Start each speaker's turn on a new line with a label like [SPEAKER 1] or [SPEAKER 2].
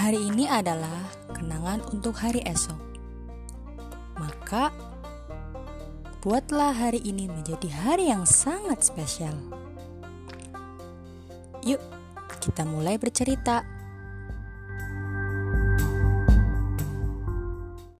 [SPEAKER 1] Hari ini adalah kenangan untuk hari esok. Maka, buatlah hari ini menjadi hari yang sangat spesial. Yuk, kita mulai bercerita.